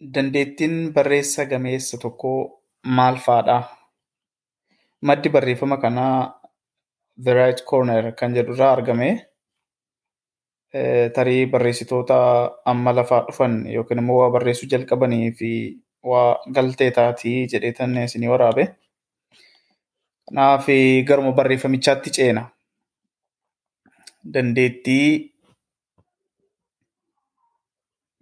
dandeettiin barreessa gameessa tokkoo maal fa'aadha? Maddi barreeffama kanaa The Right Corner kan jedhu irraa argame. Tarii barreessitoota amma lafaa dhufan yookiin immoo waa barreessuu jalqabanii fi waa galtee taatii jedheetan isinii waraabe. Kanaaf garuma barreeffamichaatti ceena. Dandeettii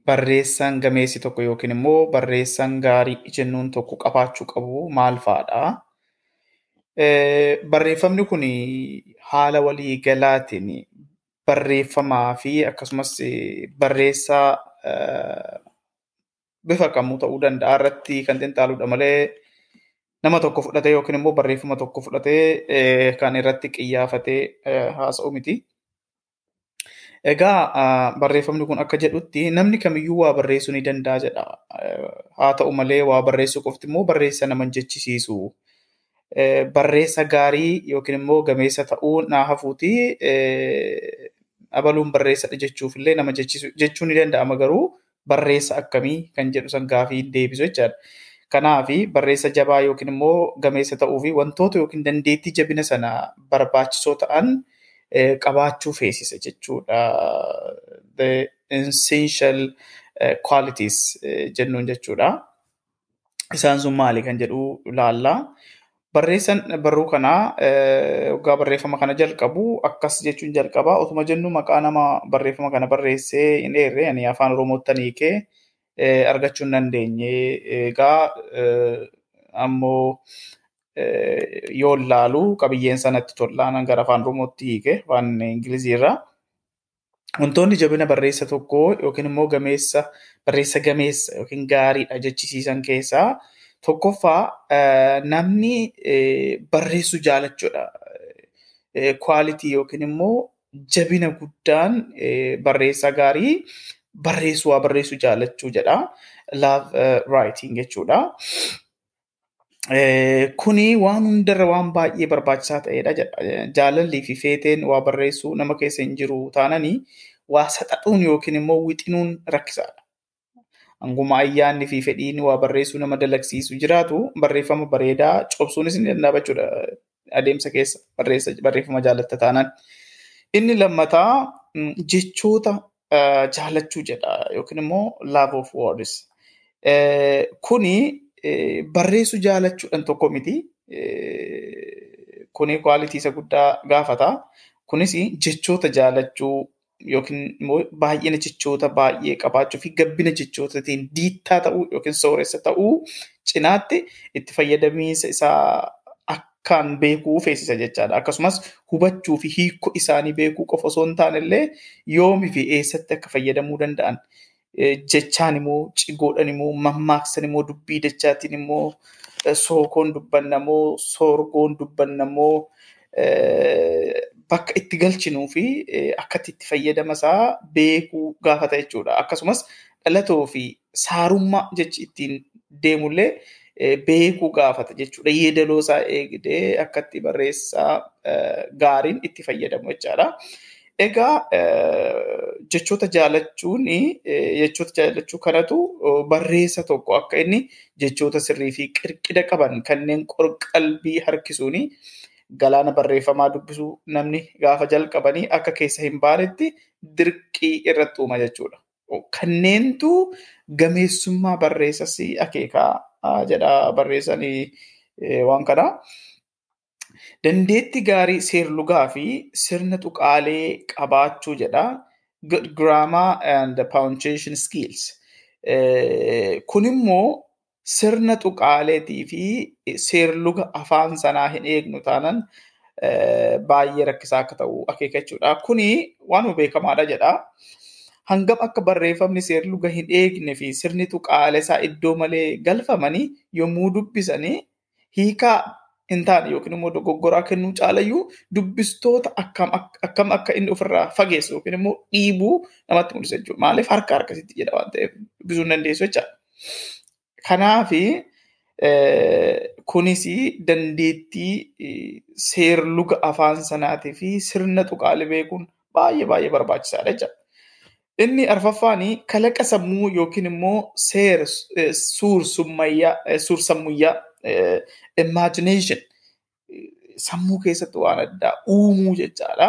barreessaan gameessi tokko yookiin immoo barreessaan gaarii jennuun tokko qabaachuu qabu maal fa'aadha? Barreeffamni kun haala walii galaatiin barreeffamaa fi akkasumas barreessaa bifa kamuu ta'uu danda'a irratti kan xinxaaludha malee nama tokko fudhatee yookiin immoo barreeffama tokko fudhatee kan irratti qiyyaafatee haasa'u miti. Egaa barreeffamni kun akka jedhutti namni kamiyyuu waa barreessuu ni danda'a jedha. Haa ta'u malee waa barreessuu qofti immoo barreessa nama hin jechisiisu. Barreessa gaarii yookiin immoo gameessa ta'uu naa hafuuti abaluun barreessadha jechuufillee nama jechuu ni danda'ama garuu barreessa akkamii kan jedhu san gaafii deebisu jechaadha. Kanaaf barreessa jabaa yookiin immoo gameessa ta'uu fi wantoota yookiin dandeettii jabina sana barbaachisoo ta'an qabaachuu feesisa jechuudha. The essential qualities jennuun jechuudha. Isaan sun maali kan jedhu ilaalla. Barreessaan barruu kanaa waggaa barreeffama kana jalqabu akkas jechuun jalqaba. Otuma jennu maqaa nama barreeffama kana barreessee hin dheerre ani afaan Oromootti hiikee argachuu hin dandeenye. Egaa ammoo yoo ilaalu qabiyyeen sanatti tollaan gara afaan Oromootti hiike afaan Ingiliziirraa. Wantoonni jabina barreessa tokkoo yookiin immoo gameessa barreessa gameessa yookiin gaariidha jechisiisan keessaa tokkoffaa namni barreessuu jaalachuudha. Kwaalitii yookiin immoo jabina guddaan barreessaa gaarii barreessuu waa barreessuu jaalachuu jedha. Love writing jechuudha. Kuni waan hundarra waan baay'ee barbaachisaa ta'edha jedha. Jaalallii fi feeteen waa barreessuu nama keessa hin jiru taananii waa saxaxuun yookiin immoo wixinuun rakkisaadha. Hanguma ayyaanni fi fedhiin waa barreessuu nama dalagsiisu jiraatu barreeffama bareedaa cobsuunis ni danda'ama jechuudha adeemsa keessa barreeffama jaalatta taanaan. Inni lammataa jechoota jaalachuu jedha yookiin immoo love of words. Kuni barreessuu jaalachuudhaan tokko miti. Kuni kwaalitii isa guddaa gaafata. Kunis jechoota jaalachuu yookiin immoo baay'ina jechoota baay'ee qabaachuu fi gabbina jechootatiin diittaa ta'uu yookiin sooressa ta'uu cinaatti itti fayyadamiinsa isaa akkaan beekuu feesisa jechaadha. Akkasumas hubachuu fi hiikoo isaanii beekuu qofa osoo hin taane illee yoomii fi eessatti akka fayyadamuu danda'an jechaan immoo cigoodhaan immoo mammaaksan immoo dubbii dachaatiin immoo sookoon dubbannamoo soorgoon dubbannamoo bakka itti galchinuu fi akkatti itti fayyadama isaa beekuu gaafata jechuudha. Akkasumas dhalatoo fi saarummaa jechi ittiin deemullee beekuu gaafata jechuudha. Yeedaloo isaa eegdee akkatti barreessaa gaariin itti fayyadamu jechaadha. Egaa jechoota jaalachuun jechoota jaalachuu kanatu barreessa tokko akka inni jechoota sirrii fi qirqida qaban kanneen qalbii harkisuuni galaana barreeffamaa dubbisuu namni gaafa jalqabanii akka keessa hin baanetti dirqii irratti uuma jechuudha. Kanneentu gameessummaa barreessas akeekaa jedha barreessanii waan kana. Dandeettii gaarii seerlugaa fi sirna tuqaalee qabaachuu jedha. Grammar and punctuation skills. Kun immoo sirna tuqaaleetii fi seerluga afaan sanaa hin eegnu taanaan baay'ee rakkisaa akka ta'u akeeka jechuudha. Kuni waanuma beekamaadha jedha. Hangam akka barreeffamni seerluga hin eegne fi sirni tuqaalee isaa iddoo malee galfamanii yommuu dubbisanii hiikaa hin taane yookiin immoo dogoggoraa kennuu caalayyuu dubbistoota akkam akka inni ofirraa fageessu yookiin immoo dhiibuu namatti mul'isa jechuudha. Maaliif harka harkasitti jedha waan ta'eef dubbisuu hin dandeessu jechaadha. Kanaafi kunis dandeettii seerluga afaan sanaatii fi sirna tuqaalee beekuun baay'ee baay'ee barbaachisaadha jechuudha. Inni arfaffaan kalaqa sammuu yookiin immoo seer suur-sammuyyaa imagination sammuu keessatti waan addaa uumuu jechaadha.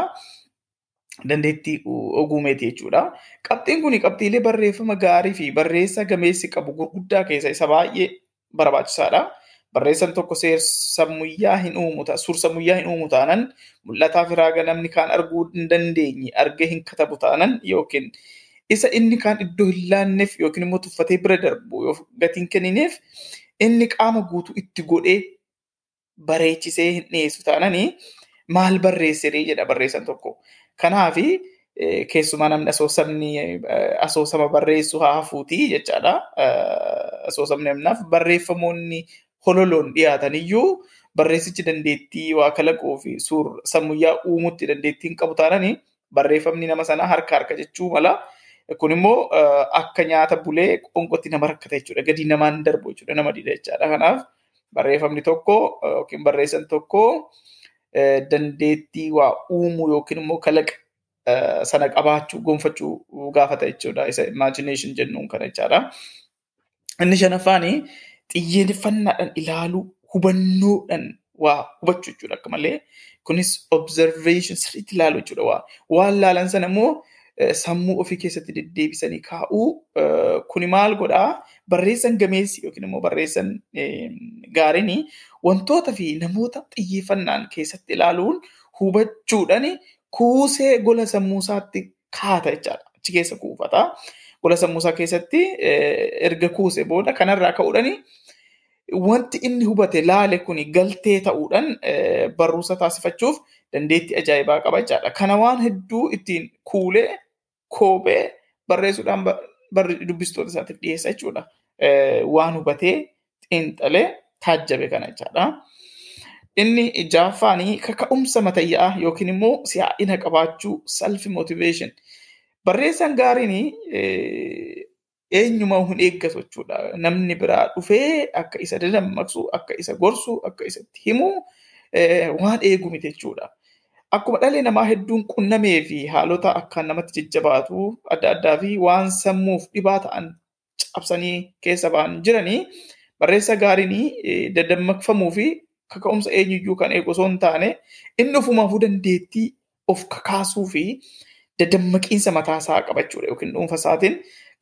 Dandeettii oguumeeti jechuudha. Qabxiin kun qabxiilee barreeffama gaarii fi barreessa gameessi qabu gurguddaa keessa isa baay'ee barbaachisaadha. Barreessaan tokko seer-sammuyyaa hin uumu suur-sammuyyaa hin uumu taanaan mul'ataa fi raaga namni kaan arguu hin dandeenye argee hin katabu taanaan yookiin isa inni kaan iddoo hin laanneef yookiin immoo tuffatee bira darbu gatiin kennineef inni qaama guutuu itti godhee bareechisee hin dhiyeessu taanaan maal barreessiree jedha barreessan tokko. Kanaafi keessumaa namni asoosamni asoosama barreessu haa hafuuti jechaadha. Asoosamni amnaaf barreeffamoonni hololoon dhiyaatan iyyuu barreessichi dandeettii waa kalaquu fi suur sammuyyaa uumutti dandeettii hin qabu taanaan barreeffamni nama sanaa harka harka jechuu mala. Kun immoo akka nyaata bulee qoonqootti nama rakkata jechuudha. Gadi namaan darbu jechuudha. Nama dida jechaadha. Kanaaf barreeffamni tokko yookiin barreessan tokko dandeettii waa uumuu yookiin immoo kalaqa sana qabaachuu gonfachuu gaafata jechuudha. Isa imagination jennuun kana jechaadha. Inni shanaffaan xiyyeeffannaadhaan ilaaluu hubannoodhaan waa hubachuu jechuudha akka malee. Kunis observation sirriitti ilaaluu jechuudha. Waa waan laalan sana immoo sammuu ofii keessatti deddeebisanii kaa'uu kuni maal godhaa barreessan gameessi yookiin immoo barreessan gaariin wantoota fi namoota xiyyeeffannaan keessatti ilaaluun hubachuudhaan kuusee gola sammuu isaatti kaata jechaadha. Achi keessa kuufata. Gola sammuu isaa keessatti erga kuuse booda kanarraa ka'uudhaan wanti inni hubate laale kuni galtee ta'uudhaan barruusa taasifachuuf dandeettii ajaa'ibaa qaba jechaadha. Kana waan hedduu ittiin kuulee koobee barreessuudhaan dubbistoota isaatiif dhiyeessa jechuudha. Waan hubatee xiinxalee taajjabe kana jechaadha. Inni ja'affaan kaka'umsa matayyaa yookiin immoo si'aa'ina qabaachuu self motivation. Barreessaan gaariin eenyuma hin eeggatu jechuudha. Namni biraa dhufee akka isa dadammaqsu, akka isa gorsu, akka isatti himu waan eegu miti jechuudha. Akkuma dhalli namaa hedduun qunnamee fi haalota akkaan namatti jajjabaatu adda addaa fi waan sammuuf dhibaa ta'an cabsanii keessa ba'an jiranii barreessa gaariin dadammaqfamuu fi kaka'umsa eenyuyyuu kan eegu osoo hin taane inni ofumaafuu dandeettii of kakaasuu fi dadammaqiinsa mataasaa qabachuudha yookiin dhuunfa isaatiin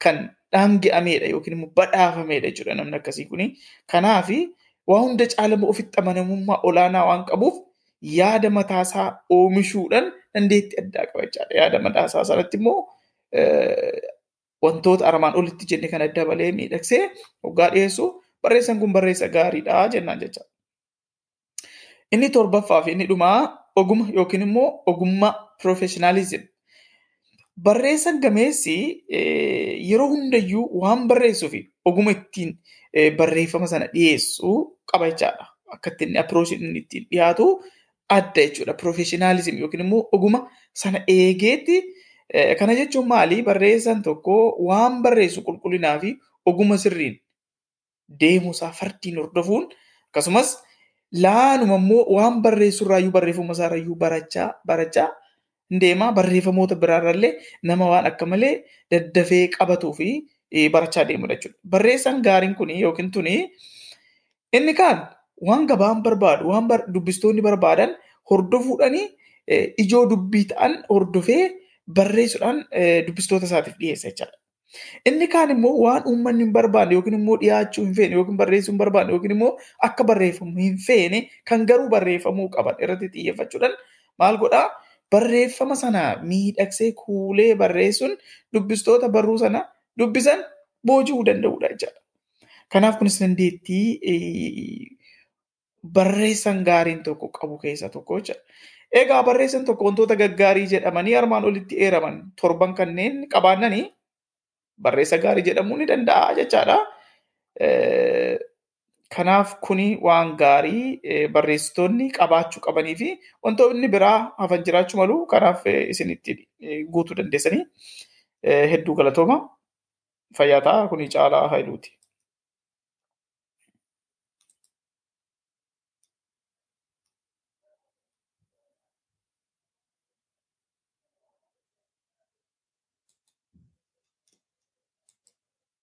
kan dhaange'ameedha yookiin immoo badhaafameedha jechuudha namni akkasii kuni. Kanaaf waa hunda caalama ofitti amanamummaa olaanaa waan qabuuf yaada mataasaa oomishuudhaan dandeettii addaa qaba jechaadha. Yaada mataasaa sanatti immoo wantoota armaan olitti jenne kan adda balee miidhagsee hoggaa dhiyeessu barreessan kun barreessa gaariidha jennaan jechaadha. Inni torbaffaa fi inni dhumaa oguma yookiin immoo ogummaa piroofeshinaalizim. Barreessan gameessi yeroo hundayyuu waan barreessuu fi oguma ittiin barreeffama sana dhiyeessu qaba jechaadha. Akka ittiin appirooshiin ittiin dhiyaatu adda jechuudha. Piroofeshinaalizim yookiin immoo oguma sana eegeetti kana jechuun maali? Barreessaan tokko waan barreessu qulqullinaa fi oguma sirriin deemuusaa fardiin hordofuun akkasumas laanuma immoo waan barreessu irraayyuu barreeffama isaarrayyuu barachaa barachaa deemaa barreeffamoota biraarrallee nama waan akka malee daddafee qabatuu fi barachaa deemudha jechuudha. Barreessaan gaariin kun yookiin tuni inni kaan waan gabaan barbaadu waan dubbistoonni barbaadan hordofuudhaan ijoo dubbii ta'an hordofee barreessuudhaan dubbistoota isaatiif dhiyeessa jechaadha. Inni kaan immoo waan uummanni hin barbaanne yookiin immoo dhiyaachuu hin feene yookiin barreessuu hin barbaanne yookiin immoo akka barreeffamu hin feene kan garuu barreeffamuu qaban irratti xiyyeeffachuudhaan maal godhaa barreeffama sana miidhagsee kuulee barreessuun dubbistoota barruu sana dubbisan booji'uu danda'udha jechaadha. Kanaaf kunis dandeettii barreessan gaariin tokko qabu keessaa tokko. Egaa barreessan tokko wantoota gaggaarii jedhamanii armaan olitti eeraman torban kanneen qabaannanii barreessa gaarii jedhamuu ni danda'a jechaadha. Kanaaf kuni waan gaarii barreessitoonni qabaachuu qabanii fi wantoonni biraa hafan jiraachuu malu. Kanaaf isinitti guutuu dandeessanii hedduu galatooma. Fayyaa ta'a kuni caalaa hailuuti.